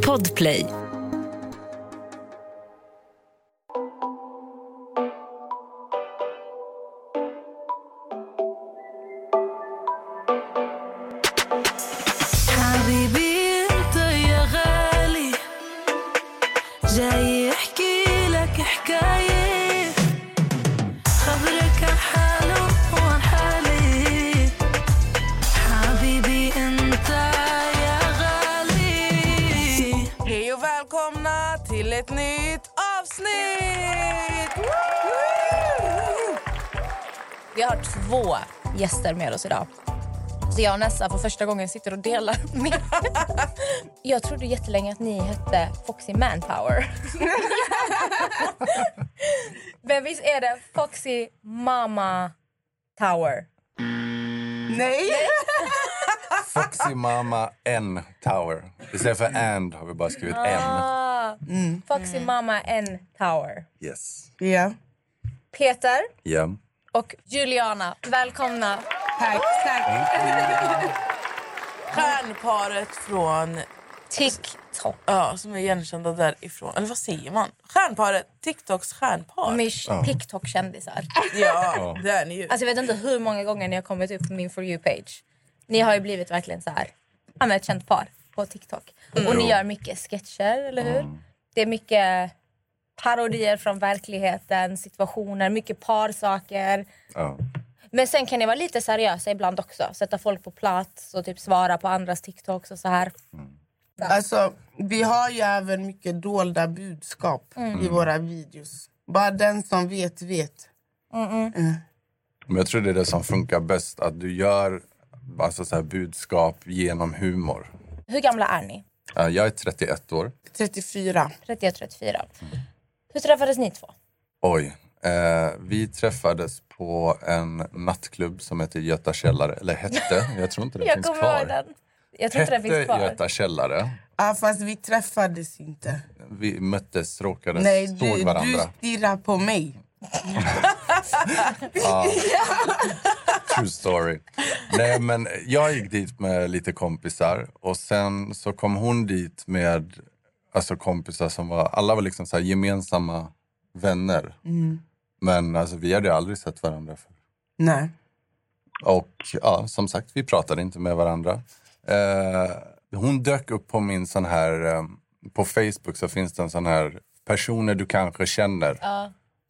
Podplay. Idag. Så jag och Nessa för första gången sitter och delar med... Jag trodde jättelänge att ni hette Foxy Manpower. Men visst är det Foxy Mama Tower? Nej! Foxy Mama N Tower. Istället för and har vi bara skrivit N. Ah, Foxy Mama N Tower. Yes. Ja. Peter Ja. och Juliana, välkomna. Tack, tack. Stjärnparet från... TikTok. Ja, som är igenkända därifrån. Eller vad säger man? Stjärnparet. TikToks stjärnpar. Mish TikTok-kändisar. Ja, det är ni ju. Alltså jag vet inte hur många gånger ni har kommit upp på min For You-page. Ni har ju blivit verkligen så här, ja, men ett känt par på TikTok. Och ni gör mycket sketcher, eller hur? Det är mycket parodier från verkligheten, situationer, mycket parsaker. Ja. Men sen kan ni vara lite seriösa ibland också. Sätta folk på plats och typ svara på andras TikToks och så här. Alltså, vi har ju även mycket dolda budskap i våra videos. Bara den som vet, vet. Men jag tror det är det som funkar bäst. Att du gör alltså, så här, budskap genom humor. Hur gamla är ni? Ja, Jag är 31 år. 34. 31 34. Hur träffades ni två? Oj. Eh, vi träffades på en nattklubb som heter Göta källare. Eller hette. Jag tror inte den finns kvar. den. Jag tror inte den finns kvar. Göta källare. Ja, fast vi träffades inte. Vi möttes, råkade, Nej, såg du, du varandra. stirrar på mig. True story. Nej, men jag gick dit med lite kompisar och sen så kom hon dit med alltså, kompisar som var, alla var liksom så här gemensamma vänner. Men alltså, vi hade aldrig sett varandra förr. Nej. Och ja, som sagt, vi pratade inte med varandra. Eh, hon dök upp på min sån här... Eh, på Facebook så finns det en sån här personer du kanske känner.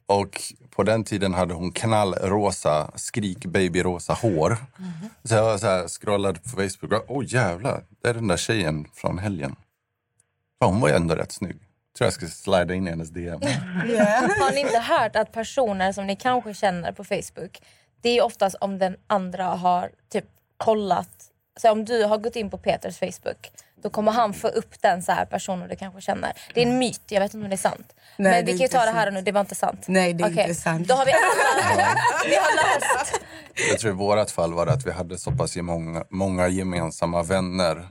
Och på den tiden hade hon knallrosa, skrik babyrosa hår. Så jag var så här, scrollade på Facebook och åh jävlar, det är den där tjejen från helgen. Fan, hon var ju ändå rätt snygg. Tror jag ska slida in i hennes DM. Har ni inte hört att personer som ni kanske känner på Facebook, det är oftast om den andra har typ kollat. Så om du har gått in på Peters Facebook, då kommer han få upp den så här personen du kanske känner. Det är en myt, jag vet inte om det är sant. Nej, Men vi kan ju ta det här sant. och nu, det var inte sant. Nej, det är Okej, inte sant. Då har vi alla, vi har löst. Jag tror i vårat fall var det att vi hade så pass många, många gemensamma vänner.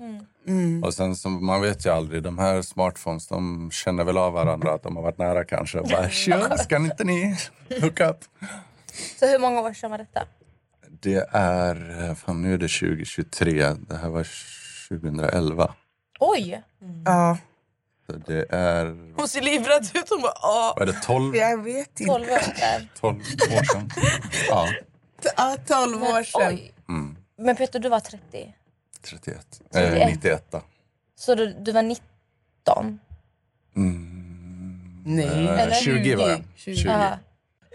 Och sen så, man vet ju aldrig, de här smartphones de känner väl av varandra att de har varit nära kanske. Bara, "Tja, ska inte ni hook up? Så hur många år sedan var detta? Det är, fan nu är det 2023, det här var 2011. Oj! Ja, Så det är, Hon ser livrädd ut. Hon bara, "Åh." vad är det, 12, jag vet inte. 12 år sedan. 12 år sedan? Ja, Ja, 12 år sedan. Oj. Men Peter, du var 30. 31. 31. Eh, 91. Så du, du var 19? Nej. Eh, 20 var jag. 20. 20. Ja.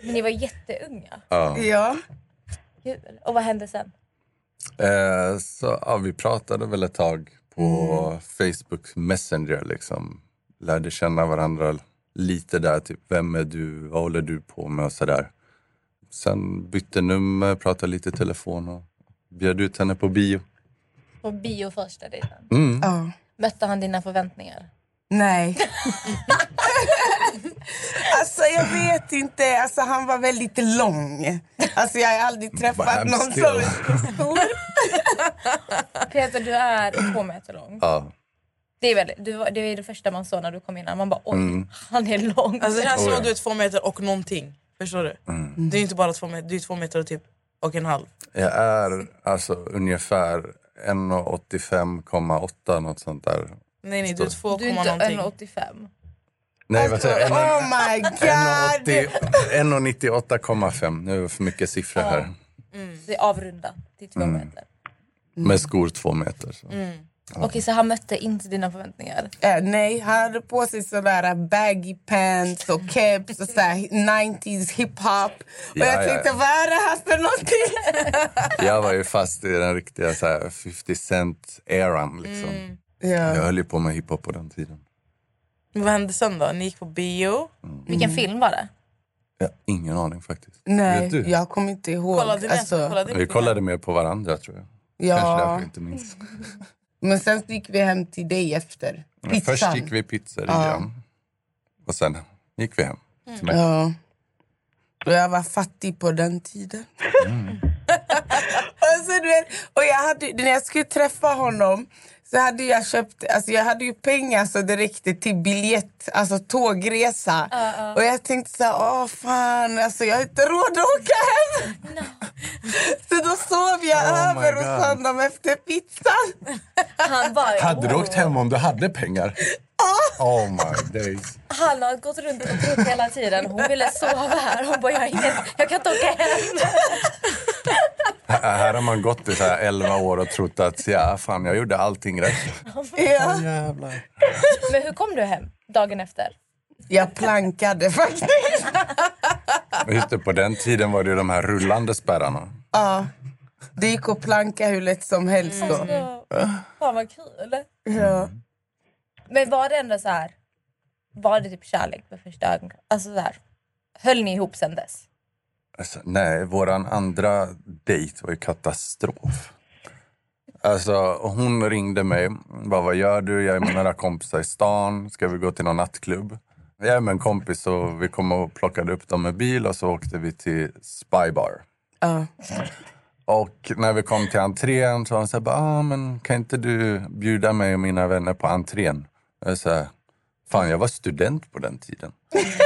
Men ni var jätteunga. Ja. Ja. Kul. Och vad hände sen? Eh, så ja, vi pratade väl ett tag på Facebook Messenger. Liksom. Lärde känna varandra lite där. Typ, vem är du? Vad håller du på med? Och sådär. Sen bytte nummer, pratade lite i telefon och bjöd ut henne på bio. På bio första dejten. Mm. ja. Mötte han dina förväntningar? Nej. alltså jag vet inte. Alltså han var väldigt lång. Alltså jag har aldrig träffat någon som är så stor. Peter, du är två meter lång. Ja. Det är, väldigt, du, det är det första man såg när du kom in. Man bara oj, han är lång. Alltså här såg du är två meter och någonting. Förstår du? Det är inte bara två meter, det är två meter och typ och en halv. Jag är alltså ungefär 1,85,8 något sånt där. Nej, nej, du är 2, Du är inte någonting. 1,85. Nej, vad säger jag? Oh my god! 1,80 1,98,5. Nu är det för mycket siffror här. Det är avrunda till två Mm. meter. Med skor två meter. Så. Okej, så han mötte inte dina förväntningar? Eh, nej, han hade på sig sådär baggy pants och keps och sådär 90s hiphop. Och Ja, jag ja. tänkte, vad är det här för någonting? Jag var ju fast i den riktiga så här, 50 cent-eran. Liksom. Mm. Jag ja. höll ju på med hiphop på den tiden. Vad hände sen då? Ni gick på bio. Vilken film var det? Jag har ingen aning faktiskt. Nej, Vet du? jag kommer inte ihåg. Kollade ni? Alltså, kollade Vi kollade mer på varandra tror jag. Kanske ja. därför jag inte minns. Men sen gick vi hem till dig efter. Pizzan. Först gick vi i pizzerian. Och sen gick vi hem. till mig. Ja. Och jag var fattig på den tiden. Mm. alltså, du vet, och jag hade, när jag skulle träffa honom så hade jag köpt, alltså jag hade ju pengar så det räckte till biljett, alltså tågresa. Och jag tänkte så här, åh fan, alltså jag har inte råd att åka hem. så då sov jag Oh över hos honom efter pizzan. Han, bara, Hade du åkt hem om du hade pengar? Oh my days. han har gått runt och trott hela tiden. Hon ville sova här. Hon bara, jag, har ingen, jag kan inte åka hem. Här här har man gått i så här 11 år och trott att ja, fan, jag gjorde allting rätt. Ja. Jävlar. Men hur kom du hem dagen efter? Jag plankade faktiskt. Just det, på den tiden var det ju de här rullande spärrarna. Ja. Det gick att planka hur lätt som helst då. Fan vad kul. Ja. Men var det ändå så här... Var det typ kärlek på första ögonkastet? Alltså så här, höll ni ihop sen dess? Alltså, nej, våran andra dejt var ju katastrof. Alltså, hon ringde mig. Bara, vad gör du? Jag är med några kompisar i stan. Ska vi gå till någon nattklubb? Jag är med en kompis och vi kom och plockade upp dem med bil och så åkte vi till Spybar. Ja. Och när vi kom till entrén så var hon så här, ah, men kan inte du bjuda mig och mina vänner på entrén? Jag sa, här, fan jag var student på den tiden.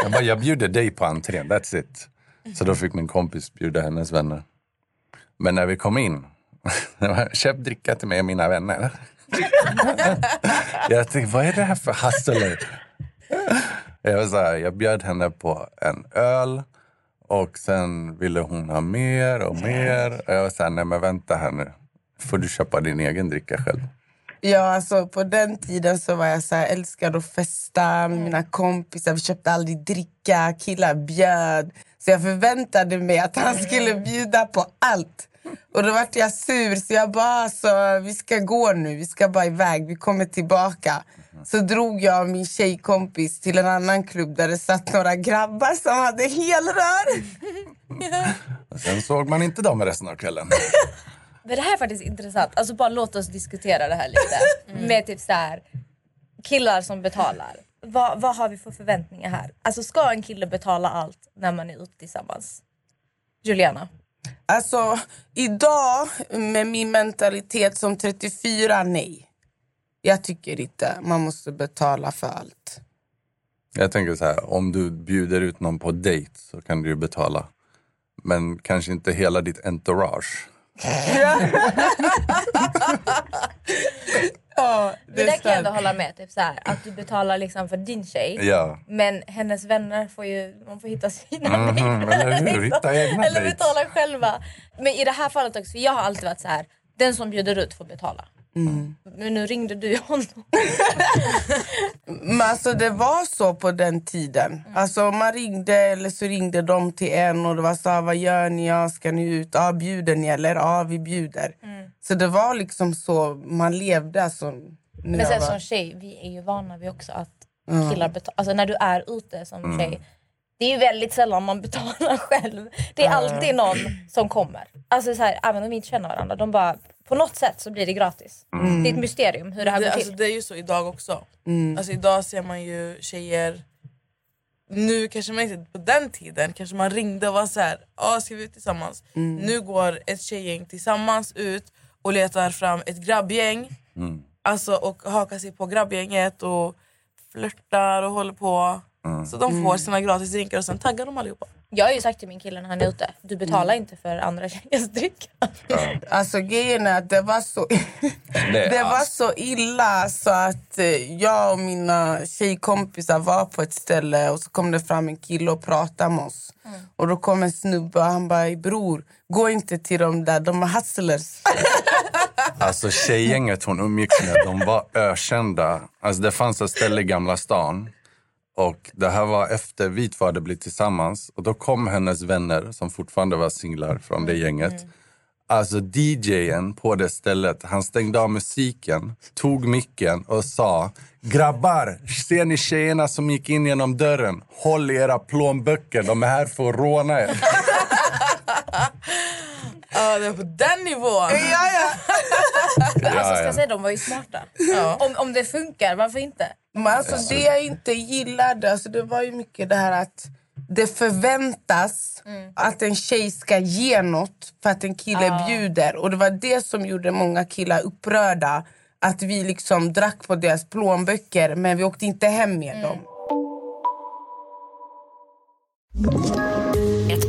Jag bara, jag bjuder dig på entrén, that's it. Så då fick min kompis bjuda hennes vänner. Men när vi kom in, köp dricka till mig och mina vänner. jag tänkte, vad är det här för hustler? Jag, var så här, jag bjöd henne på en öl och sen ville hon ha mer och mer. Och jag var så här, nej men vänta här nu. Får du köpa din egen dricka själv. Ja, alltså på den tiden så var jag så här, älskade att festa med mina kompisar. Vi köpte aldrig dricka, killar bjöd. Så jag förväntade mig att han skulle bjuda på allt. Och då vart jag sur, så jag bara, alltså, vi ska gå nu, vi ska bara iväg, vi kommer tillbaka. Så drog jag och min tjejkompis till en annan klubb där det satt några grabbar som hade helrör. Sen såg man inte dem resten av kvällen. Men det här är faktiskt intressant. Alltså bara låt oss diskutera det här lite. Med typ så här, killar som betalar. Vad, vad har vi för förväntningar här? Alltså ska en kille betala allt när man är ute tillsammans? Juliana? Alltså, idag med min mentalitet som 34, nej. Jag tycker inte man måste betala för allt. Jag tänker så här, om du bjuder ut någon på dejt så kan du ju betala. Men kanske inte hela ditt entourage. Ja, Det där kan jag ändå hålla med. Typ så här, att du betalar liksom för din tjej. Ja. Men hennes vänner får ju man får hitta sina Mhm, vänner. eller hur? Hitta egna Eller betala själva. Men i det här fallet också, för jag har alltid varit så här. Den som bjuder ut får betala. Men nu ringde du ju honom. Men alltså det var så på den tiden. Alltså man ringde eller så ringde de till en och det var så här, vad gör ni? Ja, ska ni ut? Ja, bjuder ni? Eller ja, vi bjuder. Så det var liksom så man levde. Alltså, Men sen var- som tjej, vi är ju vana vid också att killar betalar. Alltså när du är ute som Mm. tjej. Det är ju väldigt sällan man betalar själv. Det är alltid någon som kommer. Alltså så här, även om vi inte känner varandra. De bara, på något sätt så blir det gratis. Det är ett mysterium hur det här Det, går alltså, till. det är ju så idag också. Alltså, idag ser man ju tjejer... Nu kanske man inte på den tiden kanske man ringde och var så här, ah, ska vi ut tillsammans? Nu går ett tjejgäng tillsammans ut och letar fram ett grabbgäng. Alltså, och hakar sig på grabbgänget och flörtar och håller på. Så de får sina gratis drinkar och sen taggar de allihopa. Jag har ju sagt till min kille när han är ute, du betalar inte för andra tjejers dricka. Alltså grejen är att det var så, Det, det var så illa så att eh, jag och mina tjejkompisar var på ett ställe och så kom det fram en kille och pratade med oss. Och då kom en snubbe och han bara, bror, gå inte till dem där, de är hustlers. Alltså tjejgänget hon umgicks med, de var ökända. Alltså det fanns ett ställe i Gamla stan. Och det här var efter vi två hade blivit tillsammans. Och då kom hennes vänner, som fortfarande var singlar från det gänget. Alltså DJen på det stället, han stängde av musiken, tog micken och sa Grabbar, ser ni tjejerna som gick in genom dörren? Håll era plånböcker, de är här för att råna er. Ja, det är på den nivån. ja, ja. Alltså ska ja. jag säga, de var ju smarta. Ja. Om, om det funkar, varför inte? Men alltså det jag inte gillade, alltså det var ju mycket det här att det förväntas att en tjej ska ge något för att en kille bjuder. Och det var det som gjorde många killar upprörda. Att vi liksom drack på deras plånböcker men vi åkte inte hem med dem.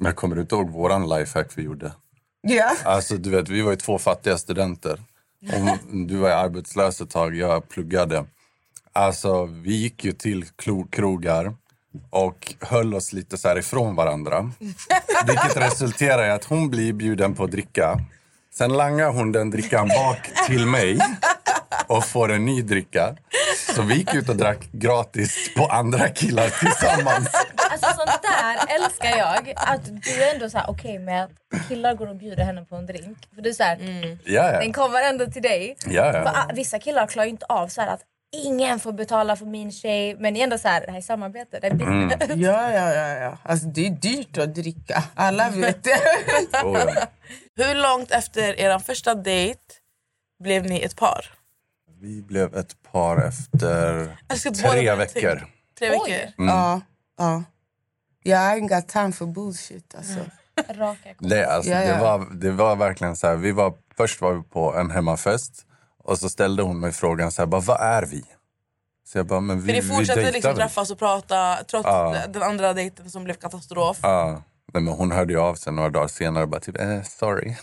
Men kommer du inte ihåg våran lifehack vi gjorde? Ja. Alltså du vet, vi var ju två fattiga studenter. Och du var arbetslös ett tag, jag pluggade. Alltså vi gick ju till krogar och höll oss lite så ifrån varandra. Vilket resulterar i att hon blir bjuden på att dricka. Sen langar hon den drickan bak till mig och får en ny dricka. Så vi gick ut och drack gratis på andra killar tillsammans. Sånt där älskar jag. Att du är ändå så här okej med att killar går och bjuder henne på en drink. För du är så här, Ja, den ja. kommer ändå till dig. ja, För, ja. ah, vissa killar klarar ju inte av så här att ingen får betala för min tjej. Men det är ändå så här, det här är samarbete. Det är business. Ja, ja, ja, ja. Alltså, det är dyrt att dricka. Alla vet det. Oh, ja. Hur långt efter er första dejt blev ni ett par? Vi blev ett par efter båda tre veckor. Tre veckor? Ja, ja. Jag ain't got time for bullshit. Alltså. Raka Det, alltså, Ja, ja. det, var, det var verkligen så här. Vi var, först var vi på en hemmafest och så ställde hon mig frågan så här, bara, vad är vi? Så jag bara, men vi, För ni vi fortsatte dejtar liksom träffas och prata trots Ja. den andra dejten som blev katastrof. Ja. Nej, men hon hörde ju av sig några dagar senare och bara typ, eh, sorry.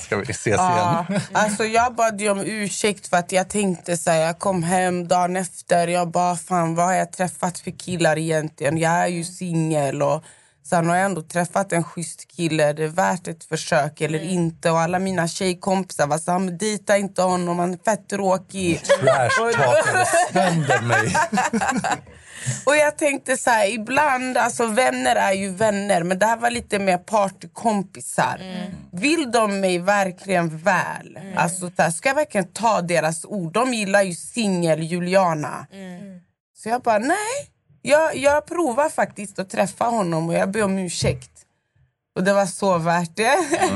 Ska vi ses Ja, igen? alltså jag bad ju om ursäkt för att jag tänkte så här, jag kom hem dagen efter. Jag bara, fan vad har jag träffat för killar egentligen? Jag är ju singel och sen har jag ändå träffat en schysst kille. Är det värt ett försök eller inte? Och alla mina tjejkompisar var så här, dejta inte honom, han är fett tråkig. Trashtalkade sönder mig. Och jag tänkte så här, ibland, alltså vänner är ju vänner men det här var lite mer partykompisar. Vill de mig verkligen väl? Alltså så här, ska jag verkligen ta deras ord? De gillar ju singel Juliana. Så jag bara, nej. Jag, jag provar faktiskt att träffa honom och jag ber om ursäkt. Och det var så värt det.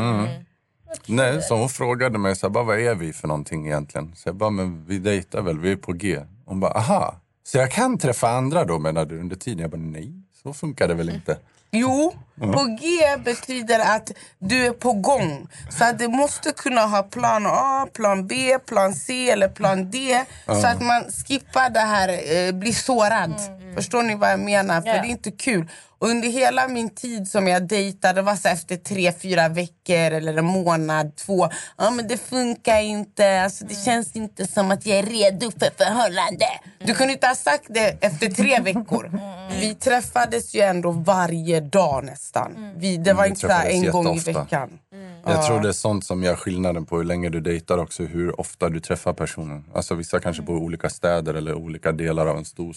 Nej, så hon frågade mig så här, bara, vad är vi för någonting egentligen? Så jag bara, men vi dejtar väl, vi är på G. Hon bara, aha. Så jag kan träffa andra då menar du under tiden? Jag bara, nej, så funkar det väl inte. Jo, på G betyder att du är på gång. Så att du måste kunna ha plan A, plan B, plan C eller plan D. Så att man skippar det här, eh, blir sårad. Förstår ni vad jag menar? För det är inte kul. Och under hela min tid som jag dejtade, var så efter tre, fyra veckor eller en månad, två. Ja men det funkar inte, alltså, det känns inte som att jag är redo för förhållande. Du kunde inte ha sagt det efter tre veckor. Vi träffades ju ändå varje dag nästan. Vi, det var Vi inte en gång i veckan. Jag tror det är sånt som gör skillnaden på hur länge du dejtar också, hur ofta du träffar personen. Alltså vissa kanske bor i olika städer eller olika delar av en stor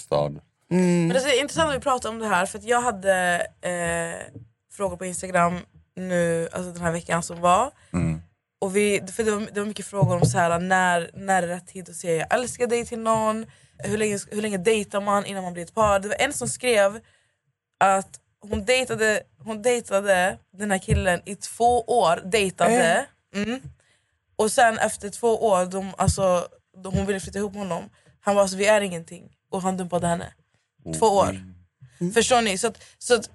stad. Men det är intressant att vi pratar om det här för jag hade eh, frågor på Instagram nu, alltså den här veckan som var. Och vi, för det, var, det var mycket frågor om så här, när, när är rätt tid att säga jag älskar dig till någon? Hur länge, hur länge dejtar man innan man blir ett par? Det var en som skrev att hon dejtade, hon dejtade den här killen i två år. Dejtade. Mm. Och sen efter två år, de, alltså, de, hon ville flytta ihop med honom. Han var alltså, vi är ingenting. Och han dumpade henne. Två år. Förstår ni? Så, att, så att,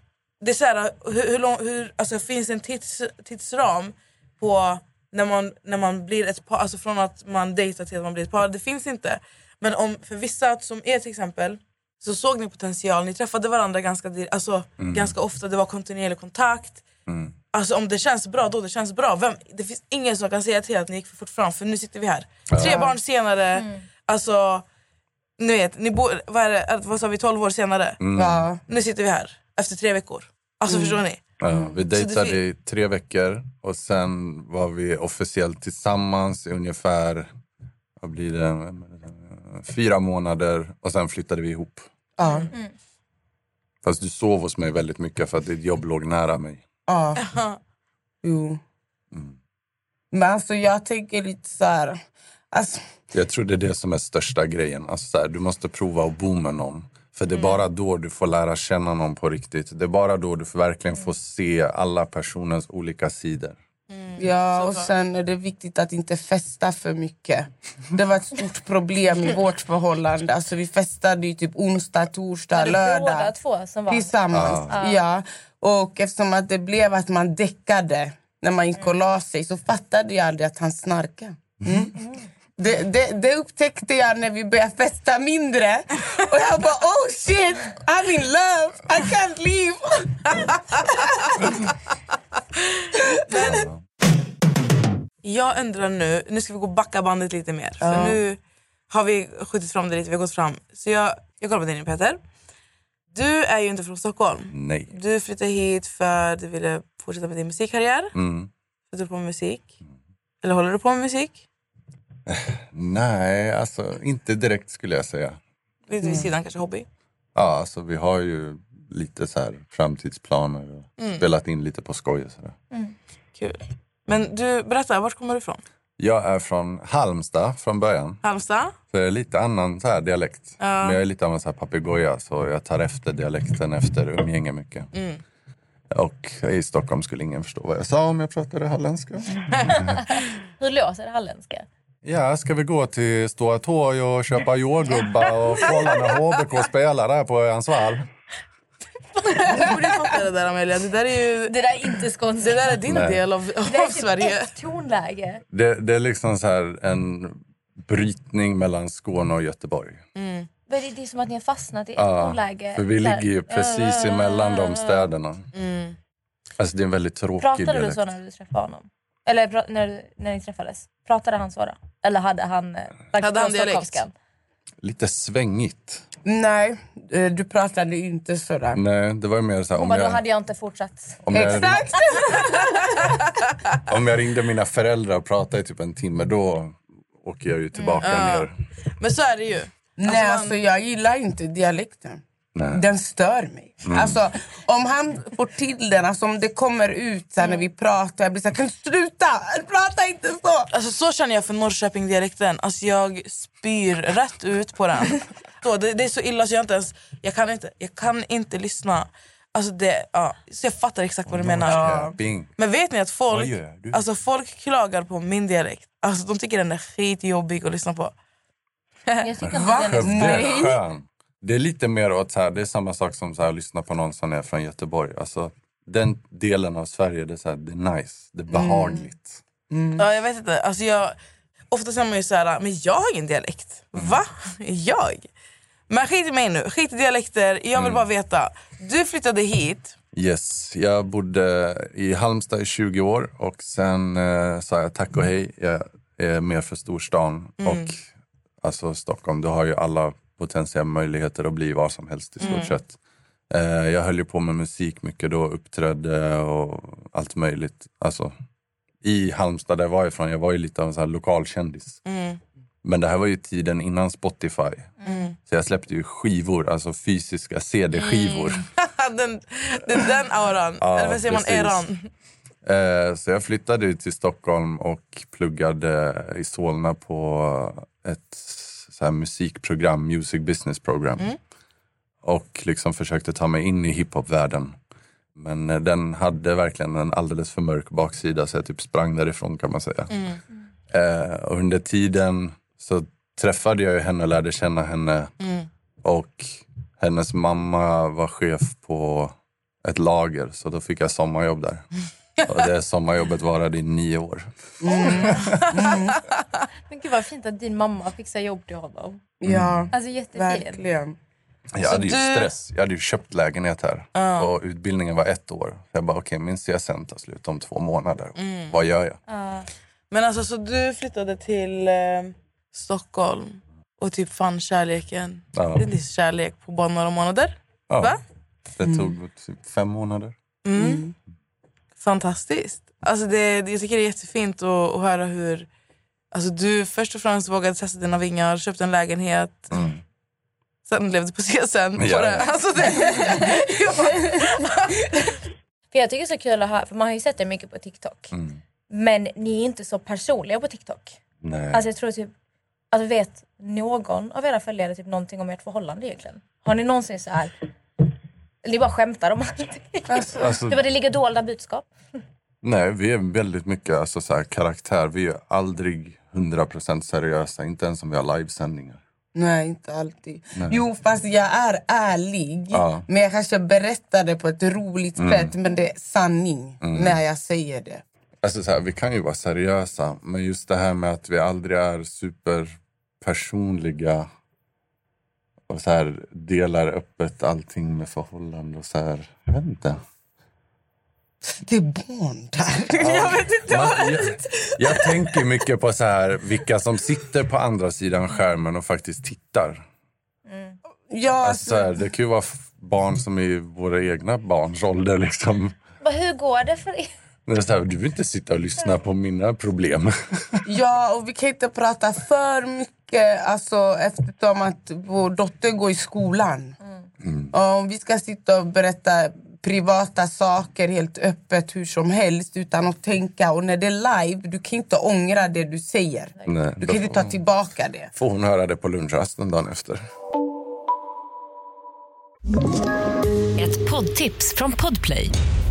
det är så här, hur, hur lång, hur, alltså, finns det en tids, tidsram på när man, när man blir ett par, alltså från att man dejtar till att man blir ett par. Det finns inte. Men om, för vissa som er till exempel, så såg ni potential, ni träffade varandra ganska, alltså, ganska ofta, det var kontinuerlig kontakt. Alltså om det känns bra, då det känns bra. Vem, det finns ingen som kan säga till att ni gick för fort fram, för nu sitter vi här. Tre barn senare, alltså, ni vet, ni bor, vad, är det, vad sa vi, 12 år senare. Ja. Nu sitter vi här, efter tre veckor. Alltså förstår ni? Ja, vi dejtade i tre veckor och sen var vi officiellt tillsammans i ungefär vad blir det, fyra månader och sen flyttade vi ihop. Ja. Fast du sov hos mig väldigt mycket för att ditt jobb låg nära mig. Ja. Jo. Men alltså jag tänker lite så här... Alltså, Jag tror det är det som är största grejen. Alltså så här, du måste prova att bo med någon. För det är bara då du får lära känna någon på riktigt. Det är bara då du verkligen får se alla personens olika sidor. ja, och sen är det viktigt att inte festa för mycket. Det var ett stort problem i vårt förhållande. Alltså, vi festade ju typ onsdag, torsdag, det båda lördag. två som var? Tillsammans. Ja. Och eftersom att det blev att man däckade när man gick och la sig så fattade jag aldrig att han snarkade. Mm. Det, det, det upptäckte jag när vi började festa mindre. Och jag bara oh shit, I'm in love, I can't leave. Jag undrar nu, nu ska vi gå och backa bandet lite mer. För nu har vi skjutit fram det lite, vi har gått fram. Så jag, jag kollar på dig nu Peter. Du är ju inte från Stockholm. Nej. Du flyttade hit för att du ville fortsätta med din musikkarriär. Mm. Du på med musik? Eller håller du på med musik? Nej, alltså inte direkt skulle jag säga. Lite vid sidan kanske hobby? Ja, alltså vi har ju lite så här framtidsplaner och spelat in lite på skoj och sådär. Kul. Men du, berätta, vart kommer du ifrån? Jag är från Halmstad från början. Halmstad? Så jag är lite annan så här dialekt. Men jag är lite av en så här papegoja så jag tar efter dialekten efter umgänge mycket. Och i Stockholm skulle ingen förstå vad jag sa om jag pratade halländska. Hur låter det halländska? Ja, ska vi gå till Stora Torg och köpa jordgubbar och kolla när HBK spelar där på Örjansvall? Du borde fatta det där Amelia. Det där är ju Det där är inte skånska. det där är din Nej. del av, Det av är typ Sverige. ett tonläge. Det, det är liksom så här en brytning mellan Skåne och Göteborg. Men Det är, det är som att ni har fastnat i ett Ja, tonläge. för vi här. ligger ju precis emellan de städerna. Mm. Alltså det är en väldigt tråkig Pratade du dialekt. så när du träffade honom? Eller pra- när, när ni träffades? Pratade han så då? Eller hade han eh, lagt Hade på han dialekt? stockholmskan? Lite svängigt. Nej, eh, du pratade ju inte sådär. Nej, det var ju mer så här, Hon om bara, då jag, hade jag inte fortsatt. om, jag, Exakt! om jag ringde mina föräldrar och pratade i typ en timme då åker jag ju tillbaka ner. Men så är det ju. Nej, alltså jag gillar inte dialekten. Nej. Den stör mig. Alltså, om han får till den, alltså, om det kommer ut så här, när vi pratar, jag blir såhär, kan du sluta? Prata inte så! Alltså, så känner jag för Norrköping-dialekten. Alltså, jag spyr rätt ut på den. Så, det, det är så illa så jag inte ens... Jag kan inte, jag kan inte lyssna. Alltså, det, ja, så jag fattar exakt vad du menar. Bing. Men vet ni att folk, alltså, folk klagar på min dialekt. Alltså, de tycker den är skitjobbig att lyssna på. Jag tycker Va? den är skön. Det är lite mer åt så här, det är samma sak som så här, att lyssna på någon som är från Göteborg. Alltså, den delen av Sverige, det är, så här, det är nice, det är behagligt. Ja, jag vet inte. Alltså, jag, ofta säger man ju så här, men jag har ingen dialekt. Va? Jag? Men skit i mig nu, skit i dialekter. Jag vill bara veta. Du flyttade hit. Yes, jag bodde i Halmstad i 20 år och sen eh, sa jag tack och hej. Jag är mer för storstan och alltså Stockholm, du har ju alla potentiella möjligheter att bli vad som helst i stort sett. Eh, jag höll ju på med musik mycket då, uppträdde och allt möjligt. Alltså, I Halmstad där jag var ifrån, jag var ju lite av en sån här lokalkändis. Men det här var ju tiden innan Spotify. Så jag släppte ju skivor, alltså fysiska CD-skivor. den, det är den auran. Ja, Eller vad säger man? Eran. Eh, Så jag flyttade ut till Stockholm och pluggade i Solna på ett så här musikprogram, Music Business Program. Och liksom försökte ta mig in i hiphopvärlden. Men eh, den hade verkligen en alldeles för mörk baksida så jag typ sprang därifrån kan man säga. Eh, och under tiden så träffade jag henne och lärde känna henne. Och hennes mamma var chef på ett lager så då fick jag sommarjobb där. Och det sommarjobbet varade i nio år. Men gud vad fint att din mamma fixar jobb till honom. Ja, Alltså jättefint. verkligen. Jag hade ju du- stress. Jag hade ju köpt lägenhet här. Och utbildningen var ett år. Så jag bara, okej min CSN tar slut om två månader. Vad gör jag? Men alltså så du flyttade till eh, Stockholm och typ fann kärleken, Ja. din kärlek på bara några månader? Ja, Va? Det tog typ fem månader. Mm. Fantastiskt. Alltså det, jag tycker det är jättefint att, att höra hur alltså du först och främst vågade testa dina vingar, köpte en lägenhet. Sen levde på CSN. På Ja. det. Alltså det, För jag tycker det är så kul att höra, för man har ju sett det mycket på TikTok. Men ni är inte så personliga på TikTok. Nej. Alltså jag tror typ, alltså vet någon av era följare typ någonting om ert förhållande egentligen? Har ni någonsin så här ni bara skämtar om allting? Alltså, Det var det ligger dolda budskap. nej, vi är väldigt mycket alltså, så här, karaktär. Vi är aldrig 100% seriösa. Inte ens om vi har livesändningar. Nej, inte alltid. Jo, fast jag är ärlig. Ja. Men jag kanske berättar det på ett roligt sätt. Men det är sanning när jag säger det. Alltså, så här, vi kan ju vara seriösa, men just det här med att vi aldrig är superpersonliga och så här, delar öppet allting med förhållande och så här. Jag vet inte. Det är barn där. jag vet inte. Man, jag, jag tänker mycket på så här, vilka som sitter på andra sidan skärmen och faktiskt tittar. Ja, Alltså, så här, det kan ju vara barn som är i våra egna barns ålder. Liksom. Men hur går det för er? Det är så här, du vill inte sitta och lyssna på mina problem. Ja, och vi kan inte prata för mycket alltså, eftersom att vår dotter går i skolan. Och om vi ska sitta och berätta privata saker helt öppet hur som helst utan att tänka. Och när det är live, du kan inte ångra det du säger. Nej, Du kan inte ta tillbaka det. får hon höra det på lunchrasten dagen efter. Ett poddtips från Podplay.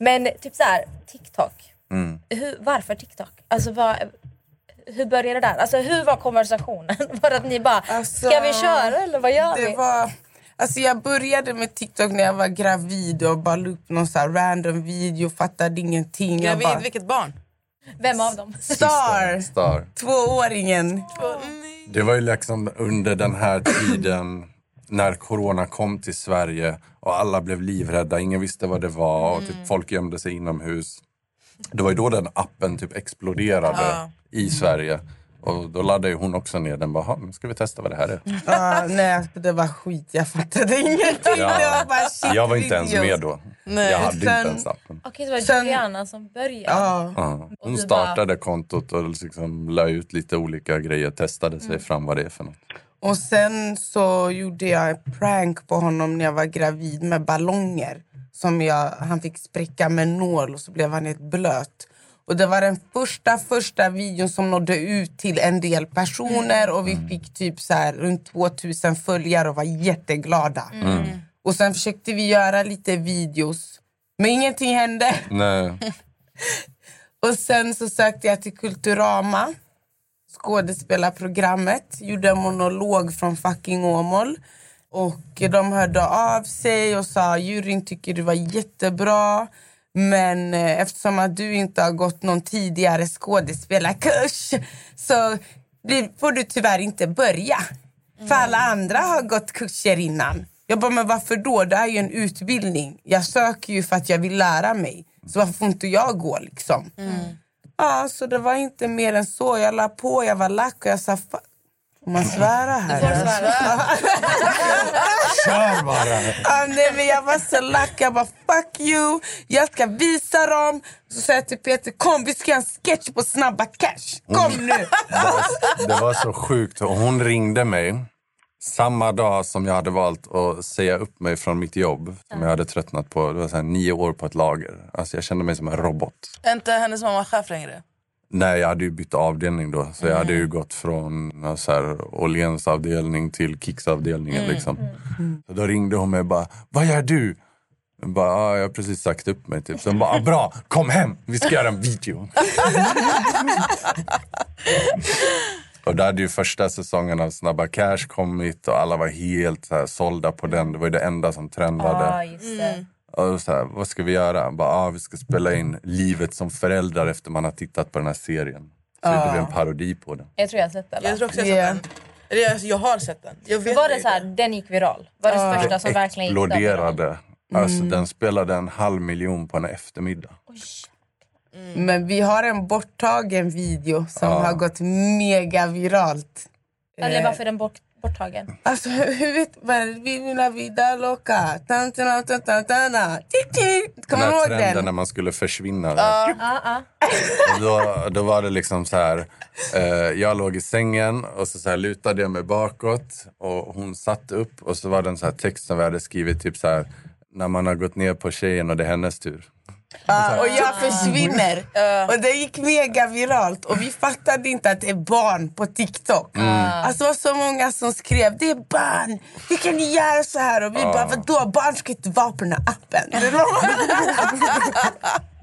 Men typ så här, TikTok. Mm. Hur, varför TikTok? Alltså vad, hur började det där? Alltså hur var konversationen? Var det att ni bara, Alltså, ska vi köra eller vad gör vi? Det var, alltså jag började med TikTok när jag var gravid och bara la upp någon så här random video, fattade ingenting. Jag gravid, bara, vilket barn? Vem av dem? Star! Star. Tvååringen. Det var ju liksom under den här tiden när corona kom till Sverige och alla blev livrädda. Ingen visste vad det var och typ folk gömde sig inomhus. Det var ju då den appen typ exploderade Ja. i Sverige. Och då laddade ju hon också ner den. Bara, "Ha, nu ska vi testa vad det här är. Ah, nej, det var skit. Jag fattade ingenting. Ja. Var bara shit Jag var inte ens med då. Nej. Jag hade inte Sen- ens appen. Okej, så var det Sen- Juliana som började. Ja. Ja. Och Hon startade kontot och liksom la ut lite olika grejer. Testade sig fram vad det är för något. Och sen så gjorde jag en prank på honom när jag var gravid med ballonger. Som jag, han fick spräcka med nål och så blev han helt blöt. Och det var den första första videon som nådde ut till en del personer och vi fick typ så här runt 2000 följare och var jätteglada. Och sen försökte vi göra lite videos men ingenting hände. Och sen så sökte jag till Kulturama, skådespelarprogrammet. Gjorde en monolog från fucking Åmål. Och de hörde av sig och sa juryn tycker du var jättebra. Men eh, eftersom att du inte har gått någon tidigare skådespelarkurs så får du tyvärr inte börja. För alla andra har gått kurser innan. Jag bara, men varför då? Det är ju en utbildning. Jag söker ju för att jag vill lära mig. Så varför får inte jag gå liksom? Ja, så det var inte mer än så. Jag la på, jag var lack och jag sa "Fa- Får man svära här? Kör bara! Ah, nej, men jag var så lack. Jag bara fuck you. Jag ska visa dem. Så sa jag till Peter kom vi ska göra en sketch på Snabba Cash. Kom nu. Det var, det var så sjukt. Och Hon ringde mig samma dag som jag hade valt att säga upp mig från mitt jobb som jag hade tröttnat på. Det var så här, nio år på ett lager. Alltså jag kände mig som en robot. Är inte hennes mamma chef längre? Nej, jag hade ju bytt avdelning då. Så jag hade ju gått från så här, Åhléns avdelning till Kicks avdelningen. Liksom. Så då ringde hon mig och bara, vad gör du? Jag bara, ah, jag har precis sagt upp mig. Typ. Så hon bara, ah, bra, kom hem, vi ska göra en video. och då hade ju första säsongen av Snabba Cash kommit och alla var helt så här, sålda på den. Det var ju det enda som trendade. Just det. Och så här, vad ska vi göra? Bara, ah, vi ska spela in livet som föräldrar efter man har tittat på den här serien. Så gjorde vi en parodi på den. Jag tror jag har sett den. Jag tror också jag har sett den. Eller jag, jag har sett den. Jag vet Var det så här, den gick viral? Var det första som verkligen gick viral? exploderade. Alltså, Den spelade en halv miljon på en eftermiddag. Men vi har en borttagen video som Ja. har gått mega viralt. Eller varför är den bort, borttagen? Alltså hur vet man? Vi vill vida loca. Kommer Den du ihåg trenden den? när man skulle försvinna. Och då, då var det liksom så här. Eh, jag låg i sängen och så, så här lutade jag mig bakåt och hon satt upp och så var det en så här text som vi hade skrivit typ så här. När man har gått ner på tjejen och det är hennes tur. Ja, och jag försvinner. Och det gick mega viralt. Och vi fattade inte att det är barn på TikTok. Alltså, det var så många som skrev det är barn. Hur kan ni göra så här? Och vi bara vadå? Barn ska inte vara på den här appen.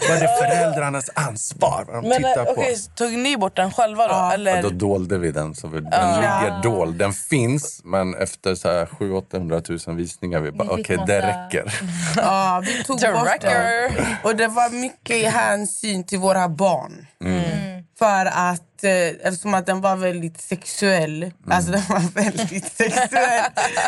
Det Var det föräldrarnas ansvar? De Men tittar eh, på. okej, så tog ni bort den själva då? Eller? Ja, då dolde vi den. Så vi, den ligger dold. Den finns, men efter så här 700 000 visningar, vi bara okej, massa- det räcker. Ja, vi tog The bort den. Och det var mycket hänsyn till våra barn. Mm. För att, eh, eftersom att den var väldigt sexuell. Alltså den var väldigt sexuell.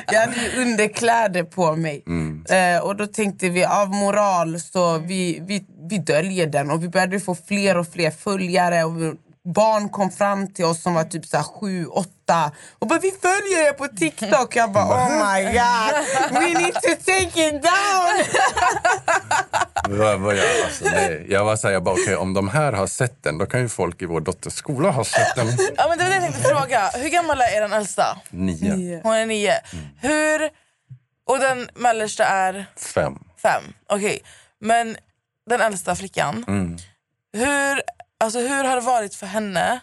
Jag hade ju underkläder på mig. Eh, och då tänkte vi av moral så vi, vi, vi döljer den. Och vi började få fler och fler följare. Och vi, barn kom fram till oss som var typ så sju, åtta och bara vi följer er på TikTok. Jag bara oh my god, we need to take it down. Vad, vad jag, alltså, nej. jag var så här, jag bara, okej, om de här har sett den, då kan ju folk i vår dotters skola ha sett den. Ja, men det var det jag tänkte fråga. Hur gammal är den äldsta? Nio, Hon är nio. Hur... Och den mellersta är fem. fem. Okej. Men den äldsta flickan. Hur, alltså, hur har det varit för henne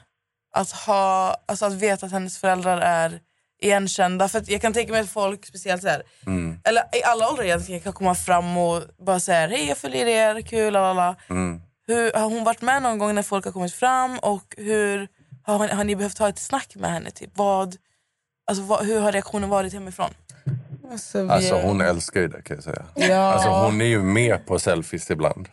att, ha, alltså, att veta att hennes föräldrar är igenkända? För att jag kan tänka mig att folk, speciellt så här, eller i alla åldrar egentligen, kan komma fram och bara säga hej jag följer er, kul, lalala. Hur, har hon varit med någon gång när folk har kommit fram och hur har, hon- har ni behövt ha ett snack med henne? Typ? Vad, alltså, vad, hur har reaktionen varit hemifrån? Alltså, vi, Alltså hon älskar ju det kan jag säga. ja. Alltså, hon är ju med på selfies ibland.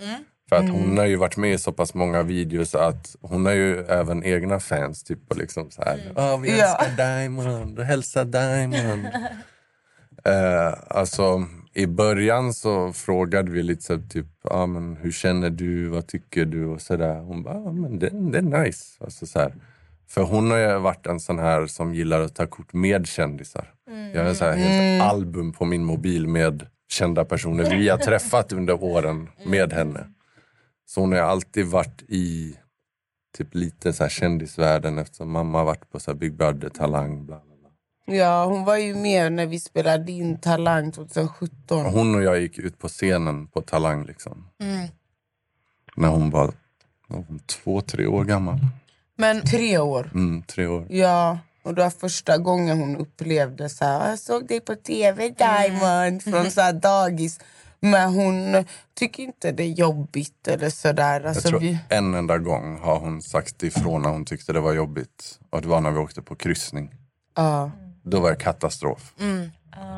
För att hon har ju varit med i så pass många videos att hon har ju även egna fans. Typ och liksom så här, "Åh, vi Ja. älskar Diamond och hälsa Diamond. eh, alltså i början så frågade vi lite så typ, ah, men hur känner du, vad tycker du och sådär. Hon bara, ah, men det, det är nice. Alltså, så här. För hon har ju varit en sån här som gillar att ta kort med kändisar. Jag har så här helt album på min mobil med kända personer vi har träffat under åren med henne. Så hon har alltid varit i typ lite så här kändisvärlden eftersom mamma varit på så Big Brother, Talang. Bla, bla, bla. ja, hon var ju med när vi spelade in Talang 2017. Och Hon och jag gick ut på scenen på Talang liksom. När hon var var hon två, tre år gammal. Men Tre år. Mm, tre år. Ja, och det var första gången hon upplevde så här, jag såg dig på tv Diamond från så här dagis. Men hon tycker inte det är jobbigt eller sådär. Jag Alltså, tror vi, en enda gång har hon sagt ifrån när hon tyckte det var jobbigt. Och det var när vi åkte på kryssning. ja. Då var det katastrof.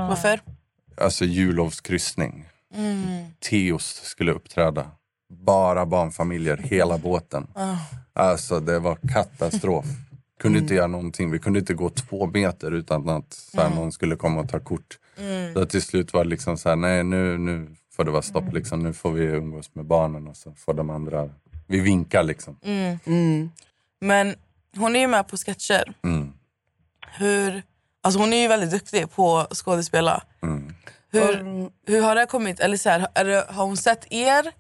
varför? Alltså jullovskryssning. Teos skulle uppträda. Bara barnfamiljer, hela båten. Alltså det var katastrof. Kunde inte göra någonting. Vi kunde inte gå två meter utan att så här, någon skulle komma och ta kort. Så till slut var det liksom så här, nej nu, nu får det vara stopp. Liksom. Nu får vi umgås med barnen och så får de andra... Vi vinkar liksom. Mm. Men hon är ju med på sketcher. Mm. Hur, alltså hon är ju väldigt duktig på att skådespela. Mm. Hur, hur har det kommit? Eller så här, är det, har hon sett er?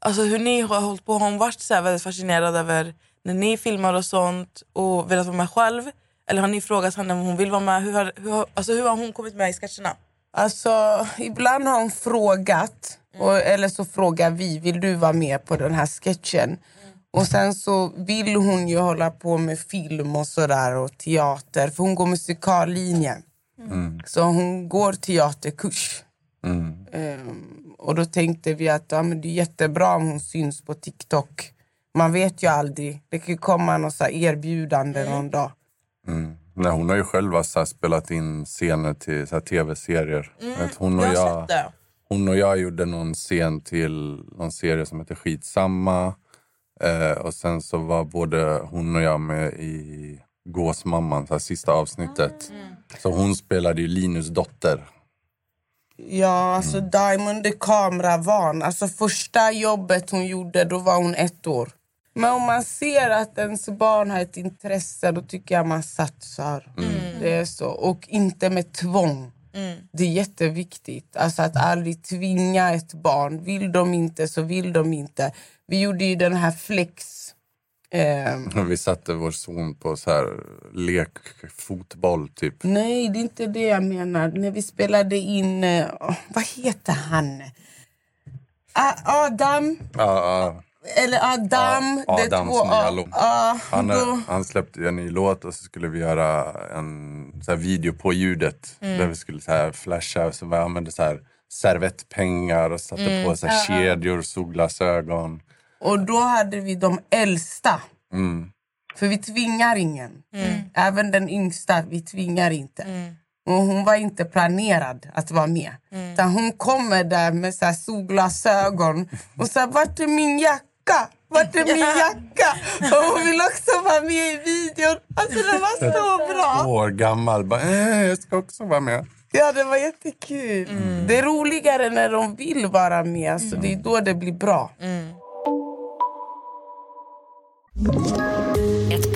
Alltså hur ni har hållit på? Har hon varit så här väldigt fascinerad över när ni filmar och sånt och velat vara med själv? Eller har ni frågat henne om hon vill vara med? Hur har, hur har, alltså, hur har hon kommit med i sketcherna? Alltså, ibland har hon frågat, och, eller så frågar vi, vill du vara med på den här sketchen? Och sen så vill hon ju hålla på med film och sådär och teater, för hon går musikallinjen. Så hon går teaterkurs. Mm. Ehm, och då tänkte vi att ja, men det är jättebra om hon syns på TikTok. Man vet ju aldrig, det kan ju komma något erbjudande någon dag. Mm. Nej, hon har ju själv så spelat in scener till så tv-serier. Mm, Hon, och jag jag, hon och jag gjorde någon scen till någon serie som heter Skitsamma. Eh, och sen så var både hon och jag med i Gåsmamman, så här, sista avsnittet. Mm. Så hon spelade ju Linus dotter. Ja, alltså Diamond är kameravan. Alltså första jobbet hon gjorde, då var hon ett år. Men om man ser att ens barn har ett intresse, då tycker jag man satsar. Det är så. Och inte med tvång. Det är jätteviktigt. Alltså att aldrig tvinga ett barn. Vill de inte så vill de inte. Vi gjorde ju den här flex... ehm, Vi satte vår son på så här lekfotboll typ. Nej, det är inte det jag menar. När vi spelade in... eh, åh, vad heter han? Adam? Ja, ja. Eller Adam. Ja, det är Adams två- nya ja, låt. ja, Han, då- är- han släppte en ny låt och så skulle vi göra en så här video på ljudet. Mm. Där vi skulle så här flasha, så vi använde så här servettpengar och satte Mm. på så här Ja, kedjor, solglasögon. Och då hade vi de äldsta. Mm. För vi tvingar ingen. Mm. Även den yngsta, vi tvingar inte. Och hon var inte planerad att vara med. Mm. Utan hon kommer där med så här solglasögon och sa vart är min jacka? Vart är min jacka? Och hon vill också vara med i videon. Alltså det var så bra. Två år gammal. Bara, eh, jag ska också vara med. Ja, det var jättekul. Det är roligare när de vill vara med. Så det är då det blir bra. Ett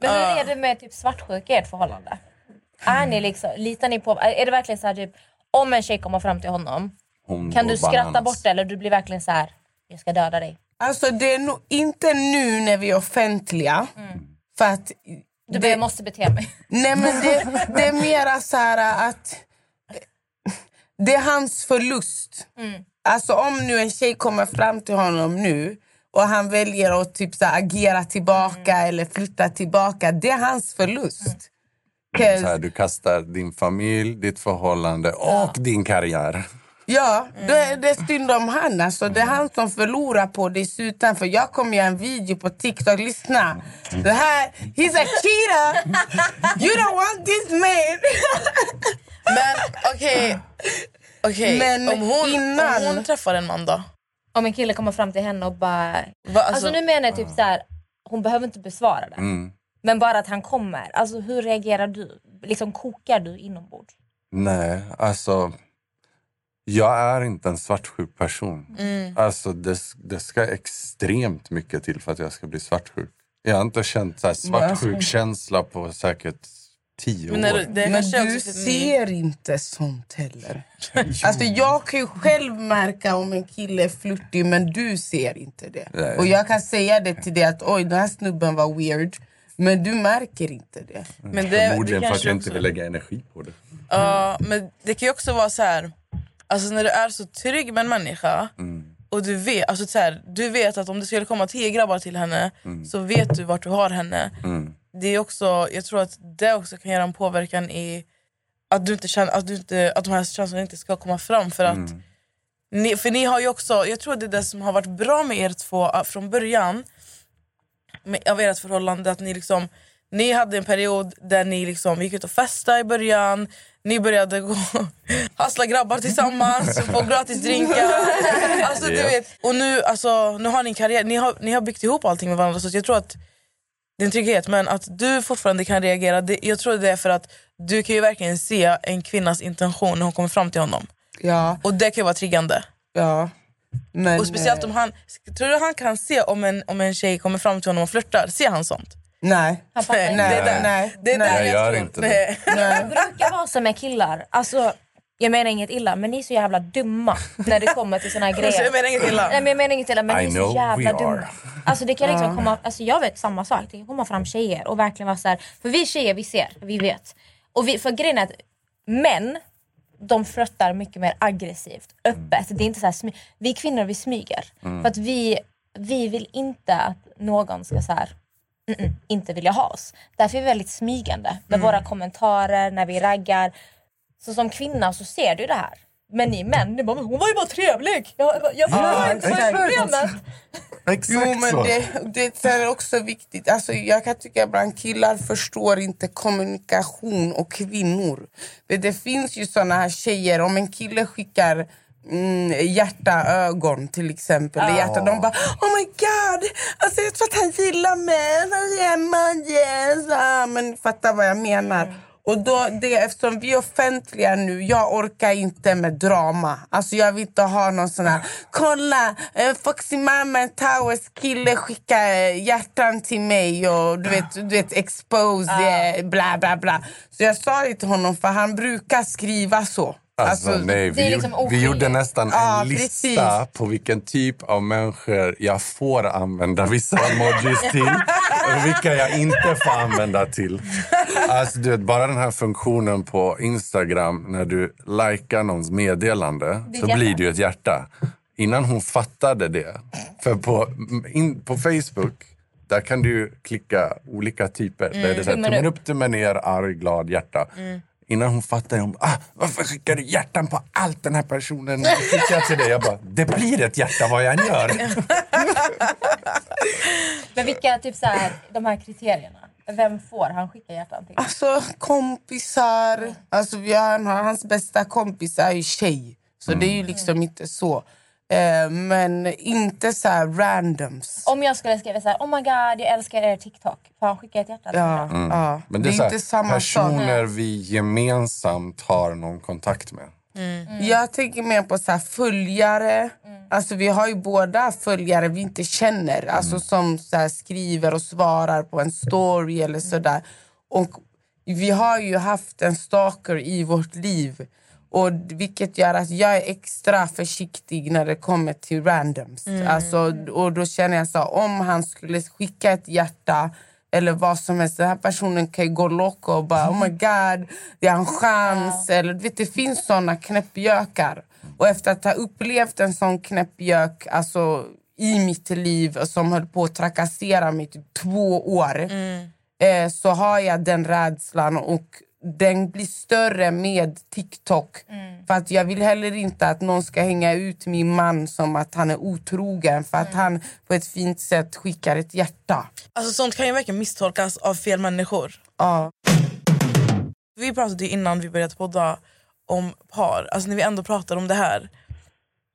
Men hur är det med typ svartsjuka i ert förhållande? Är ni liksom, litar ni på... Är det verkligen så här typ, om en tjej kommer fram till honom, Hon kan går du skratta bananas. bort det eller du blir verkligen så här, jag ska döda dig? Alltså det är nog inte nu när vi är offentliga. För att... Du bara, jag måste bete mig. Nej men det, det är mera så här att... Det är hans förlust. Alltså om nu en tjej kommer fram till honom nu och han väljer att typ så agera tillbaka eller flytta tillbaka. Det är hans förlust. Så här, du kastar din familj, ditt förhållande och din karriär. Ja, då är det synd om han. Alltså, det är han som förlorar på det. För jag kommer göra en video på TikTok. Lyssna. Det här, he's a cheater! You don't want this man! Men okej, okej. Men om, hon, innan- om hon träffar en man då? Om en kille kommer fram till henne och bara... Va, Alltså, nu menar jag typ så här, hon behöver inte besvara det. Mm. Men bara att han kommer. Alltså hur reagerar du? Liksom kokar du inombords? Nej, alltså... Jag är inte en svartsjuk person. Mm. Alltså det, det ska extremt mycket till för att jag ska bli svartsjuk. Jag har inte känt så här svartsjuk känsla på säkert tio Men när år. du- det Men du ni- ser inte sånt heller. Alltså, jag kan ju själv märka om en kille är flörtig men du ser inte det. Nej. Och jag kan säga det till dig att oj den här snubben var weird. Men du märker inte det. Men det, Förmodligen det för att jag inte vill lägga energi på det. Ja, men det kan ju också vara så här. Alltså när du är så trygg med en människa och du vet, alltså så här, du vet att om det skulle komma tio grabbar till henne så vet du vart du har henne. Det är också, jag tror att det också kan göra en påverkan i att, du inte känner, att, du inte, att de här känslorna inte ska komma fram. För att ni, för ni har ju också, jag tror att det är det som har varit bra med er två äh, från början. med, av ert förhållande. Att ni liksom ni hade en period där ni liksom gick ut och festade i början. Ni började gå hassla grabbar tillsammans, få gratis drinkar. Alltså, du Ja. vet, och nu, alltså, nu har ni en karriär, ni har, ni har byggt ihop allting med varandra. Så jag tror att det är en trygghet. Men att du fortfarande kan reagera, det, jag tror det är för att du kan ju verkligen se en kvinnas intention när hon kommer fram till honom. Ja, Och det kan ju vara triggande. ja. Men, Och speciellt om han, tror du han kan se om en, om en tjej kommer fram till honom och flörtar? Ser han sånt? Nej. Han. Nej, det är där. nej, Det är nej. där Jag jag, gör tror. inte det. Nej. nej. Det brukar vara så med killar. Alltså, jag menar inget illa, men ni är så jävla dumma när det kommer till såna här Så jag grejer. menar inget illa. Nej, men jag menar inget illa, men I ni är så jävla dumma. are. Alltså, det kan liksom komma, alltså, jag vet samma sak, det kan komma fram tjejer och verkligen vara så här, för vi tjejer vi ser, vi vet. Och vi, för grejen är att män, de flörtar mycket mer aggressivt, öppet. Det är inte så här vi kvinnor vi smyger. Mm. För att vi, vi vill inte att någon ska så här, mm-mm, inte vilja ha oss. Därför är vi väldigt smygande med våra kommentarer, när vi raggar. Så som kvinna så ser du det här. Men ni män, ni bara, "Men hon var ju bara trevlig. Jag, jag förstår inte vad problemet. Jo, men det, det är också viktigt. Alltså, jag kan tycka ibland killar förstår inte kommunikation och kvinnor. Det, det finns ju såna här tjejer, om en kille skickar mm, hjärta, ögon till exempel. i Hjärta, de bara oh my god, alltså, jag tror att han gillar mig. Han. Ah, Men fatta vad jag menar. Och då, det, eftersom vi är offentliga nu, jag orkar inte med drama. Alltså jag vill inte ha någon sån här, kolla, eh, Foxy Mama Towers kille skickar eh, hjärtan till mig och du vet, du vet expose, eh, bla bla bla. Så jag sa det till honom för han brukar skriva så. Alltså, nej, det är vi, liksom gjorde, vi gjorde nästan Ja, en lista på vilken typ av människor jag får använda vissa emojis till och vilka jag inte får använda till. Alltså, du vet, bara den här funktionen på Instagram när du likar någons meddelande så blir det ju ett hjärta. Innan hon fattade det. För på, in, på Facebook där kan du klicka olika typer. Där är det så här, Tummen tummen upp. tummen ner, arg, glad, hjärta. Innan hon fattade, hon ah, varför skickar du hjärtan på allt den här personen skickar till dig? Jag bara, det blir ett hjärta vad jag än gör. Men vilka, typ så här, de här kriterierna? Vem får han skicka hjärtan till? Alltså kompisar. Alltså, vi har, han har- hans bästa kompis är ju tjej. Så det är ju liksom inte så. Eh, men inte så här randoms. Om jag skulle skriva så här, oh my god jag älskar er TikTok. Får han skicka ett hjärta? till Ja, mig? ja. Men det är så här, inte samma sak. personer vi gemensamt har någon kontakt med. Jag tänker mer på så här följare. Alltså vi har ju båda följare vi inte känner. Alltså som så här skriver och svarar på en story eller sådär. Och vi har ju haft en stalker i vårt liv. Och vilket gör att jag är extra försiktig när det kommer till randoms. Alltså, och då känner jag så om han skulle skicka ett hjärta eller vad som helst. Den här personen kan ju gå loco och bara oh my god, det är en chans. Eller, du vet, det finns såna knäppjökar. Och efter att ha upplevt en sån knäppjök alltså, i mitt liv som höll på att trakassera mig i typ två år eh, så har jag den rädslan och den blir större med TikTok. För att jag vill heller inte att någon ska hänga ut min man som att han är otrogen för att han på ett fint sätt skickar ett hjärta. Alltså, sånt kan ju verkligen misstolkas av fel människor. Ja. Vi pratade ju innan vi började podda om par, alltså när vi ändå pratar om det här.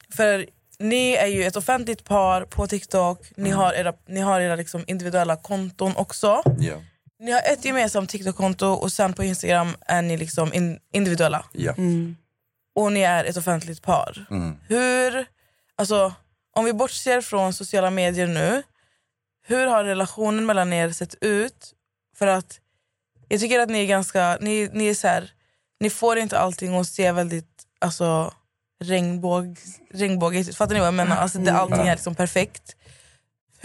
För ni är ju ett offentligt par på TikTok, ni har era, ni har era liksom individuella konton också. Ja. Ni har ett gemensamt TikTok-konto och sen på Instagram är ni liksom in, individuella. Ja. Och ni är ett offentligt par. Mm. Hur, alltså om vi bortser från sociala medier nu, hur har relationen mellan er sett ut? För att jag tycker att ni är ganska, ni, ni är så här, ni får inte allting att se väldigt alltså, regnbåg, regnbågigt ut. Fattar ni vad jag menar? Alltså, det, allting är liksom perfekt.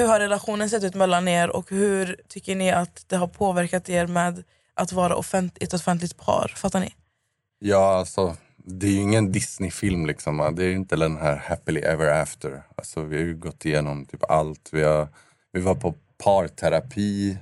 Hur har relationen sett ut mellan er och hur tycker ni att det har påverkat er med att vara offent, ett offentligt par? Fattar ni? Ja, alltså, det är ju ingen Disney-film. Liksom. Det är inte den här happily ever after. Alltså, vi har ju gått igenom typ allt. Vi, har, vi var på parterapi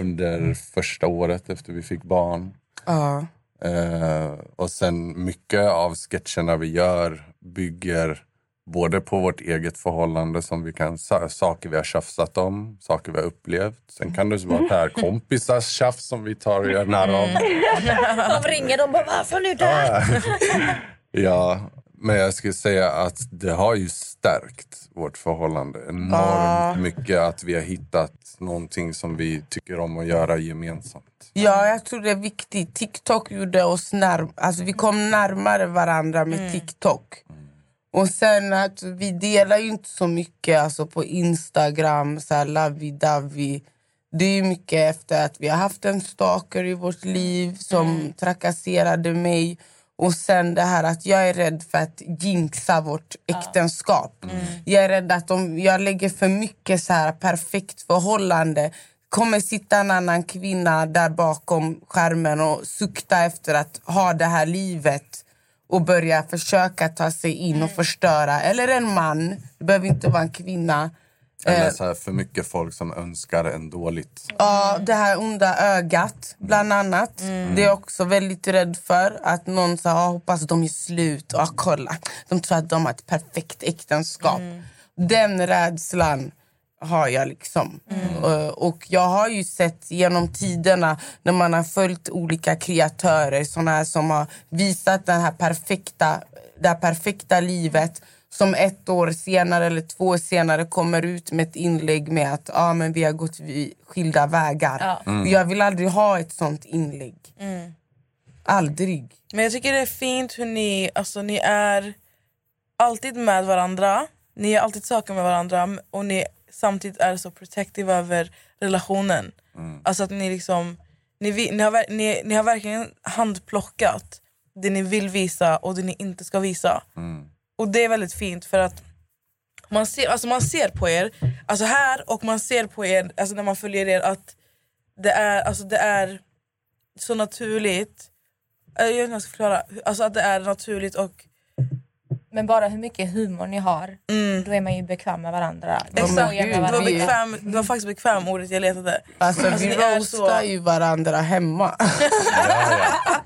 under första året efter vi fick barn. Ja. Eh, och sen mycket av sketcherna vi gör bygger Både på vårt eget förhållande, som vi kan, sa- saker vi har tjafsat om, saker vi har upplevt. Sen kan det vara här kompisars tjafs som vi tar och gör narr av. De ringer, de bara varför nu där? Ja, men jag skulle säga att det har ju stärkt vårt förhållande enormt mycket. Att vi har hittat någonting som vi tycker om att göra gemensamt. Ja, jag tror det är viktigt. TikTok gjorde oss närmare. Alltså, vi kom närmare varandra med TikTok. Och sen att vi delar ju inte så mycket alltså, på Instagram, så här lovey-dovey. Det är mycket efter att vi har haft en stalker i vårt liv som trakasserade mig. Och sen det här att jag är rädd för att jinxa vårt äktenskap. Jag är rädd att om jag lägger för mycket så här perfekt förhållande kommer sitta en annan kvinna där bakom skärmen och sukta efter att ha det här livet och börja försöka ta sig in och förstöra. Eller en man, det behöver inte vara en kvinna. Eller Eh, så här, för mycket folk som önskar en dåligt. Ja, det här onda ögat, bland annat. Det är jag också väldigt rädd för. Att någon sa, ah, hoppas de är slut. Ah, kolla, de tror att de har ett perfekt äktenskap. Den rädslan har jag liksom. Eh, Och jag har ju sett genom tiderna när man har följt olika kreatörer, såna här som har visat den här perfekta, det här perfekta livet som ett år senare eller två år senare kommer ut med ett inlägg med att ah, men vi har gått skilda vägar. Ja. Mm. Och Jag vill aldrig ha ett sånt inlägg. Mm. Aldrig. Men jag tycker det är fint hur ni, alltså, ni är alltid med varandra. Ni gör alltid saker med varandra och ni samtidigt är så protective över relationen. Alltså att ni liksom ni, ni, har, ni, ni har verkligen handplockat det ni vill visa och det ni inte ska visa. Och det är väldigt fint för att man ser, alltså man ser på er, alltså här och man ser på er alltså när man följer er att det är, alltså det är så naturligt. Jag vet inte hur jag ska förklara. Alltså att det är naturligt och... Men bara hur mycket humor ni har, Mm. då är man ju bekväm med varandra. Exakt, det var, bekväm, det var faktiskt bekväm ordet jag letade. Alltså, Alltså, vi roastar så- ju varandra hemma.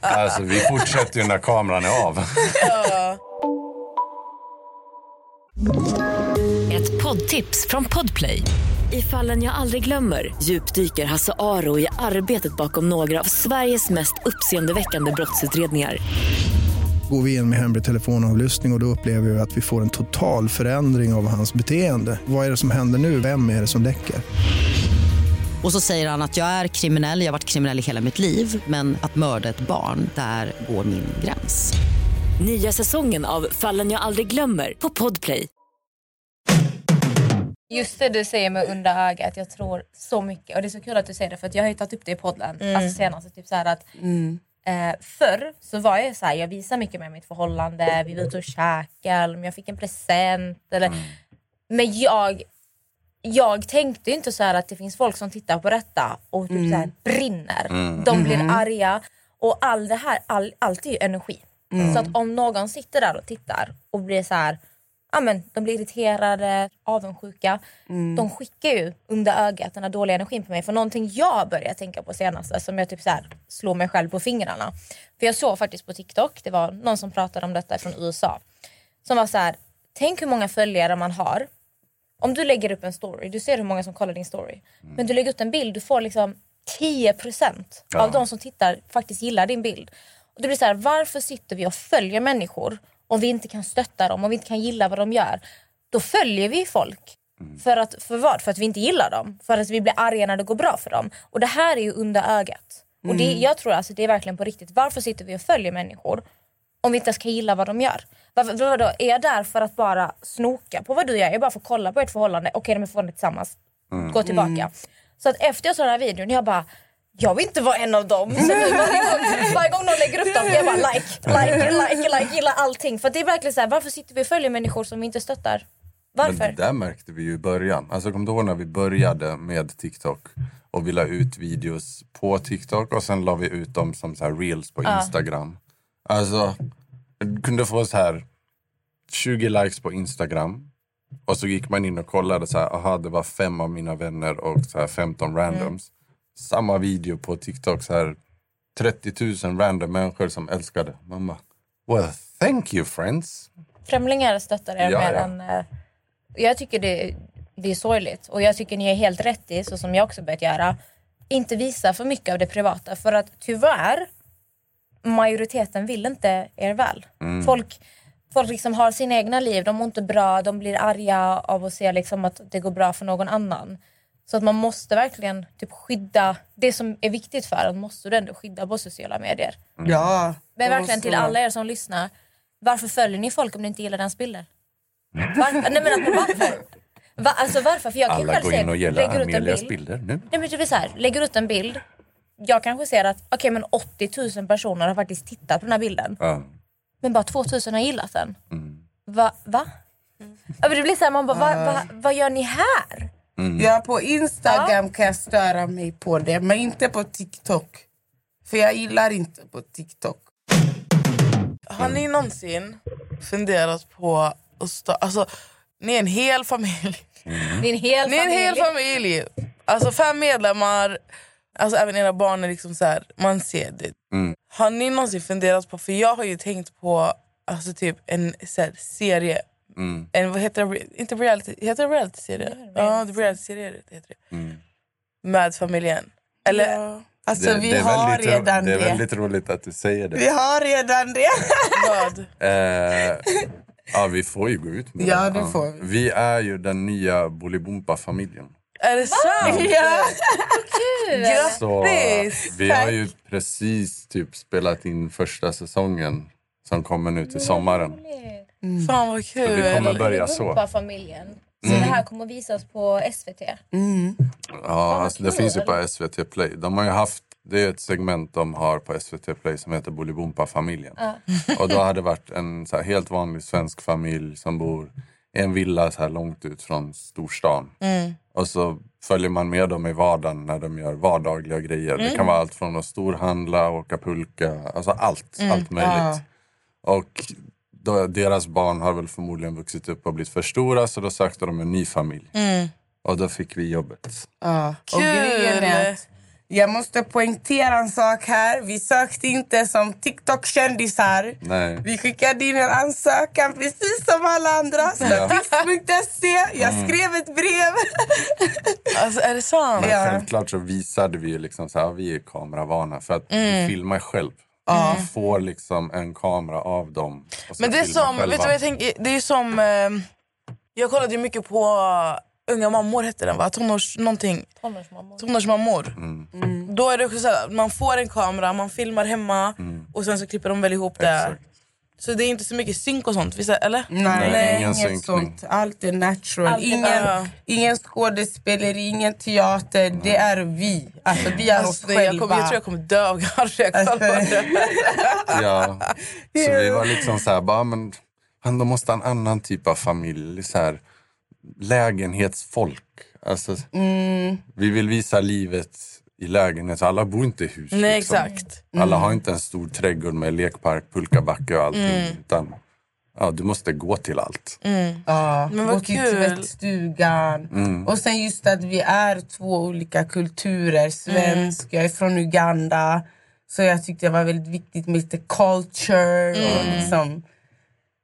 Alltså, vi fortsätter ju när kameran är av. Ett poddtips från Podplay. I fallen jag aldrig glömmer djupdyker Hasse Aro i arbetet bakom några av Sveriges mest uppseendeväckande brottsutredningar. Går vi in med hemlig telefonavlyssning och, och då upplever vi att vi får en total förändring av hans beteende. Vad är det som händer nu? Vem är det som läcker? Och så säger han att jag är kriminell, jag har varit kriminell i hela mitt liv men att mörda ett barn, där går min gräns. Nya säsongen av Fallen jag aldrig glömmer på Podplay. Just det du säger med under ögat, jag tror så mycket. Och det är så kul att du säger det för att jag har ju tagit upp det i podden. Mm. Alltså senast, typ så här att eh, förr så var jag så här, jag visar mycket med mitt förhållande, vi var ute och käkade, om jag fick en present eller... Men jag, jag tänkte inte så här att det finns folk som tittar på detta och typ Mm. så här brinner. Mm. De blir Mhm. arga och all det här, all, allt är ju energi. Mm. Så att om någon sitter där och tittar och blir så här, ja men de blir irriterade, avundsjuka. De skickar ju under ögat den här dåliga energin på mig. För någonting jag börjar tänka på senaste som jag typ så här slår mig själv på fingrarna. För jag såg faktiskt på TikTok, det var någon som pratade om detta från USA. Som var så här, tänk hur många följare man har. Om du lägger upp en story, du ser hur många som kollar din story. Men du lägger upp en bild, du får liksom 10% Ja. av de som tittar faktiskt gillar din bild. Och det blir så här, varför sitter vi och följer människor om vi inte kan stötta dem, om vi inte kan gilla vad de gör? Då följer vi folk. För, att, för vad? För att vi inte gillar dem. För att vi blir arga när det går bra för dem. Och det här är ju under ögat. Och det, Mm. jag tror alltså det är verkligen på riktigt. Varför sitter vi och följer människor om vi inte ens kan gilla vad de gör? Varför, vadå, är jag där för att bara snoka på vad du gör? Jag är bara för att kolla på ert förhållande. Okej, de är förhållande tillsammans. Mm. Gå tillbaka. Mm. Så att efter jag såg den här videon, jag bara jag vill inte vara en av dem. Så nu varje, gång, varje gång någon lägger upp dem, jag bara like, like, like, like, gillar allting. För det är verkligen så här, varför sitter vi och följer människor som vi inte stöttar? Men Varför? det där märkte vi ju i början. Alltså, kom du ihåg när vi började med TikTok och vi la ut videos på TikTok och sen la vi ut dem som så här reels på Ja. Instagram. Alltså, du kunde få så här 20 likes på Instagram och så gick man in och kollade så här, aha det var fem av mina vänner och så här 15 randoms. Samma video på TikTok så här 30 000 random människor som älskade. Man bara, well thank you friends. främlingar stöttar er Ja, mer ja. än... eh, Jag tycker det, det är sorgligt och jag tycker ni är helt rätt i, så som jag också börjat göra, inte visa för mycket av det privata för att tyvärr majoriteten vill inte er väl. Mm. Folk, folk liksom har sina egna liv, de mår inte bra, de blir arga av att se liksom att det går bra för någon annan. Så att man måste verkligen typ skydda det som är viktigt för en måste du ändå skydda på sociala medier. Ja. Men verkligen till alla er som lyssnar. Varför följer ni folk om ni inte gillar deras bilder? Varför? Nej men alltså, varför? Va, alltså varför? För jag kan Alla själv går in och gillar lägger ut en Amelias bild. bilder nu. Nej men typ så här, lägger ut en bild. Jag kanske ser att okej men 80 000 personer har faktiskt tittat på den här bilden. Ja. Men bara 2 000 har gillat den. Mm. Va? va? Ja, men det blir så här, man bara, va, va, vad gör ni här? Mm. Ja, på Instagram kan jag störa mig på det, men inte på TikTok. För jag gillar inte på TikTok. Har ni någonsin funderat på att stå, alltså, ni är en hel familj. Det är en hel Ni är en familj. hel familj. Alltså fem medlemmar, alltså även era barn är liksom så här, man ser det. Mm. Har ni någonsin funderat på, för jag har ju tänkt på alltså typ en så här, serie, Mm. en, vad heter det, inte reality, heter det reality-serie? Ja, det är reality-serie heter det. Mm. Med familjen. Eller Alltså Det- vi det är har redan Det är det. väldigt roligt att du säger det. Vi har redan det. vad? Eh, ja, vi får ju gå ut med Ja, det. det får vi. Vi är ju den nya Bolibompa-familjen. Är det sant? Ja. Så Grattis! vi har ju precis typ spelat in första säsongen som kommer nu till sommaren. Fan vad Så vi kul. kommer börja så. Mm. familjen. Så det här kommer visas på SVT. Ja, alltså, det finns ju på SVT Play. De har ju haft, det är ett segment de har på SVT Play som heter Bolibompa-familjen. Och då har det varit en så här, helt vanlig svensk familj som bor i en villa så här långt ut från storstan. Och så följer man med dem i vardagen när de gör vardagliga grejer. Det kan vara allt från att storhandla, åka pulka, alltså allt, allt möjligt. Och då, deras barn har väl förmodligen vuxit upp och blivit för stora så då sökte de en ny familj. Och då fick vi jobbet. Ja. Och Kul. jag måste poängtera en sak här. Vi sökte inte som TikTok-kändisar. Nej. Vi skickade in en ansökan precis som alla andra. Statist.se. Jag skrev ett brev. Alltså är det sant? Men Ja. självklart så visade vi ju liksom så här, vi är kameravana för att vi filmar själv. Vi får liksom en kamera av dem. Men det är som, själva. vet du vad jag tänker? Det är som, eh, jag kollade ju mycket på Unga mammor hette den va? Tonårs, någonting. Tonårsmammor. Tonårsmammor. Mm. Då är det också så här, man får en kamera, man filmar hemma och sen så klipper de väl ihop det. Mm. Exakt. Så det är inte så mycket synk och sånt, visst, eller? Nej, Nej, nej ingen inget sånt. Allt är natural. Allt är ingen, bara- ingen skådespeleri, ingen teater. Det är vi. Alltså vi är oss Alltså, jag, själva. kommer, jag tror jag kommer dö av jag det. Ja. Så vi var liksom så här, bara, men han, de måste ha en annan typ av familj. Så här, lägenhetsfolk. Alltså, Mm. Vi vill visa livet i lägenhet. Så alla bor inte i hus. Nej liksom. exakt. Alla har inte en stor trädgård med lekpark, pulkabacke och allting. Mm. Utan, ja, du måste gå till allt. Ja, Men vad gå till tvättstugan. Mm. Och sen just att vi är två olika kulturer. Svensk, jag är från Uganda. Så jag tyckte det var väldigt viktigt med lite culture. Och liksom,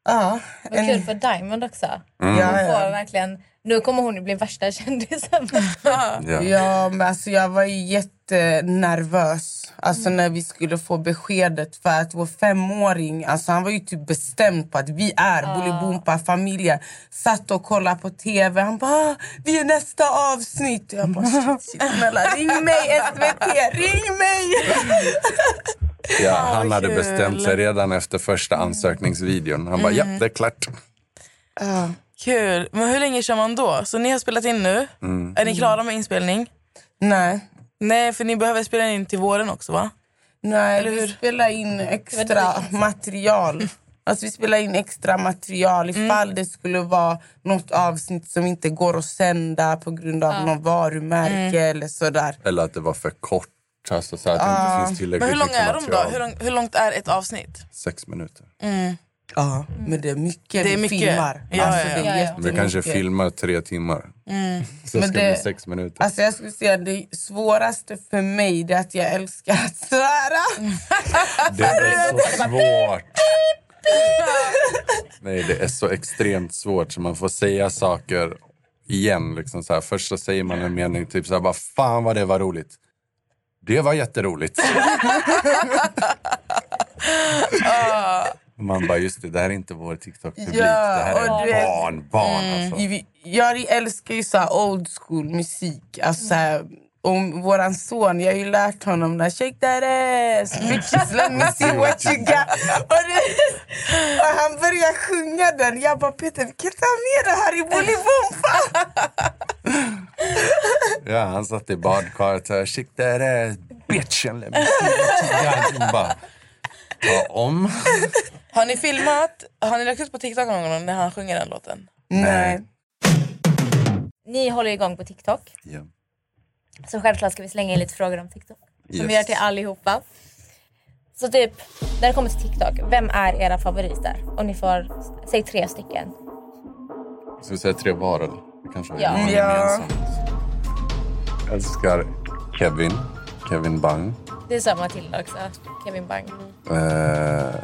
ja, Vad en, kul för Diamond också. ja, Hon får ja. verkligen, nu kommer hon ju bli värsta kändisen. Ja. Ja, men alltså jag var ju jättenervös alltså när vi skulle få beskedet. För att vår femåring alltså han var ju typ bestämd på att vi är Bolibompa-familjen. Satt och kollade på tv. Han bara "Ah, “vi är nästa avsnitt”. Jag bara shit, shit, snälla ring mig SVT, ring mig! Ja, han hade kul. bestämt sig redan efter första ansökningsvideon. Han bara, ja det är klart. Kul. Men hur länge kör man då? Så ni har spelat in nu? Mm. Är ni klara med inspelning? Nej, Nej, för ni behöver spela in till våren också va? nej Eller vi hur? spelar in extra material. Alltså vi spelar in extra material ifall det skulle vara något avsnitt som inte går att sända på grund av något varumärke eller sådär. Eller att det var för kort. Alltså, så att det inte finns tillräckligt Men hur långa är de då? Hur, lång, hur långt är ett avsnitt? Sex minuter. Ja, men det är mycket Det är vi mycket. filmar. Ja, alltså, ja, det är ja. Vi kanske filmar tre timmar. Så Men ska det- bli sex minuter. Alltså jag skulle säga det svåraste för mig är att jag älskar att svära. Det är så svårt. Nej, det är så extremt svårt så man får säga saker igen. Liksom så här. Först så säger man en mening, typ så här, bara, fan vad det var roligt. Det var jätteroligt. Man bara, just det, det här är inte vår TikTok-publik. Ja, det här är du barn, barn alltså. Vi- Jag älskar ju så old school musik. Alltså, så här, våran son, jag har ju lärt honom när shake that ass, bitches let me see what you got. Och, det, och han börjar sjunga den. Jag bara Peter vi kan ta med det här i Bolibompa. Ja, han satt i badkaret och shit där är bitchen. let me see what you got." Hon bara, ta om. Har ni filmat, har ni lagt ut på TikTok någon gång när han sjunger den låten? Nej. Ni håller igång på TikTok. Ja. Så självklart ska vi slänga in lite frågor om TikTok. Som vi gör till allihopa. Så typ, när det kommer till TikTok, vem är era favoriter? Om ni får, säg tre stycken. Ska vi säga tre var eller? Kanske har Ja. Ja. gemensamt. Jag älskar Kevin. Kevin Bang. Det är samma till också. Kevin Bang. Eh,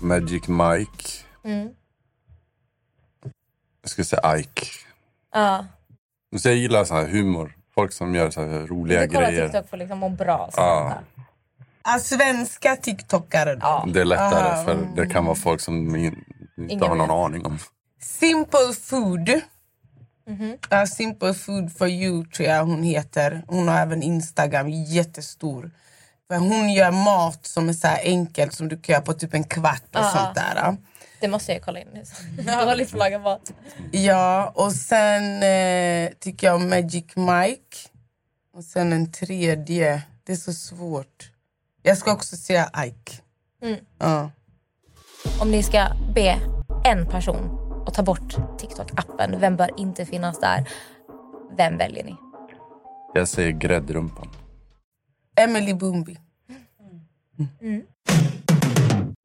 Magic Mike. Mm. Jag skulle säga Ike. Ja. Så jag gillar så här humor. Folk som gör så här roliga Du kollar grejer. TikTok för liksom att må bra. Ja, Ah, svenska tiktokare då. det är lättare för det kan vara folk som in, inte Ingen har någon vet. aning om. Simple food. Mhm. Ja, Simple food for you tror jag hon heter. Hon har även Instagram, jättestor. För hon gör mat som är så enkelt som du kan göra på typ en kvart och Ja. sånt där. Det måste jag kolla in. Dåligt på att laga mat. Ja, och sen eh, tycker jag om Magic Mike. Och sen en tredje. Det är så svårt. Jag ska också säga Ike. Mm. Ja. Om ni ska be en person att ta bort TikTok-appen, vem bör inte finnas där? Vem väljer ni? Jag säger gräddrumpan. Emily Boombi.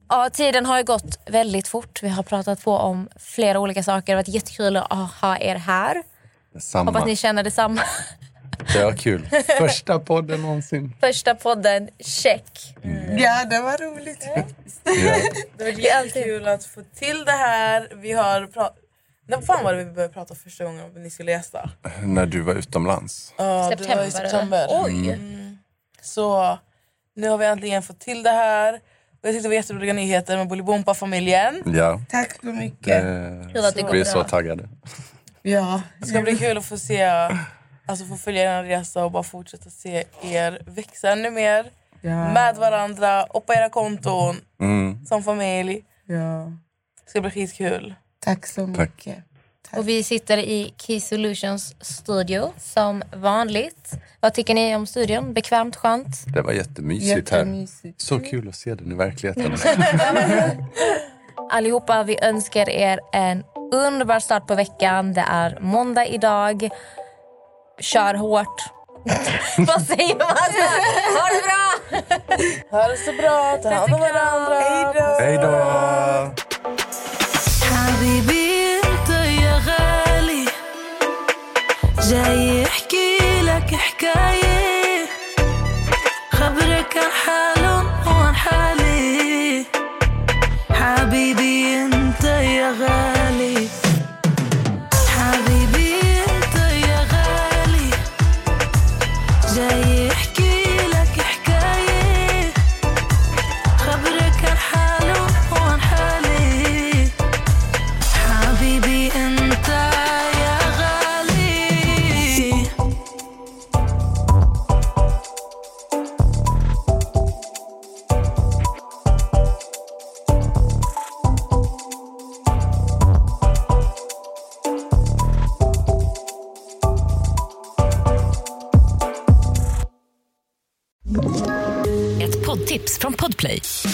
Ja, tiden har ju gått väldigt fort. Vi har pratat på om flera olika saker. Det har varit jättekul att ha er här. Samma. Hoppas ni känner detsamma. Det var kul. Första podden någonsin. Första podden, check. Ja, det var roligt. Ja. Det var jättekul att få till det här. Vi har pratat... När fan var det vi började prata första gången om ni skulle gästa? När du var utomlands. Ja, det var i September, september. Oj. Mm. Så nu har vi äntligen fått till det här. Och jag tyckte det var jätteroliga nyheter med Bolibompa-familjen. Ja. Tack så mycket. Kul att det går vi är bra. så taggade. Ja. Det ska bli kul att få se, alltså få följa er resa och bara fortsätta se er växa ännu mer. Ja. Med varandra och på era konton Mm. som familj. Ja. Det ska bli skitkul. Tack så mycket. Och vi sitter i Key Solutions studio som vanligt. Vad tycker ni om studion? Bekvämt, skönt? Det var jättemysigt här. Jättemysigt. Så kul att se den i verkligheten. Allihopa, vi önskar er en underbar start på veckan. Det är måndag idag. Kör hårt. Vad säger man? Ha det bra! Ha det så bra, ta hand om varandra. Hej då! حبيبي انت يا غالي جاي يحكي لك حكاية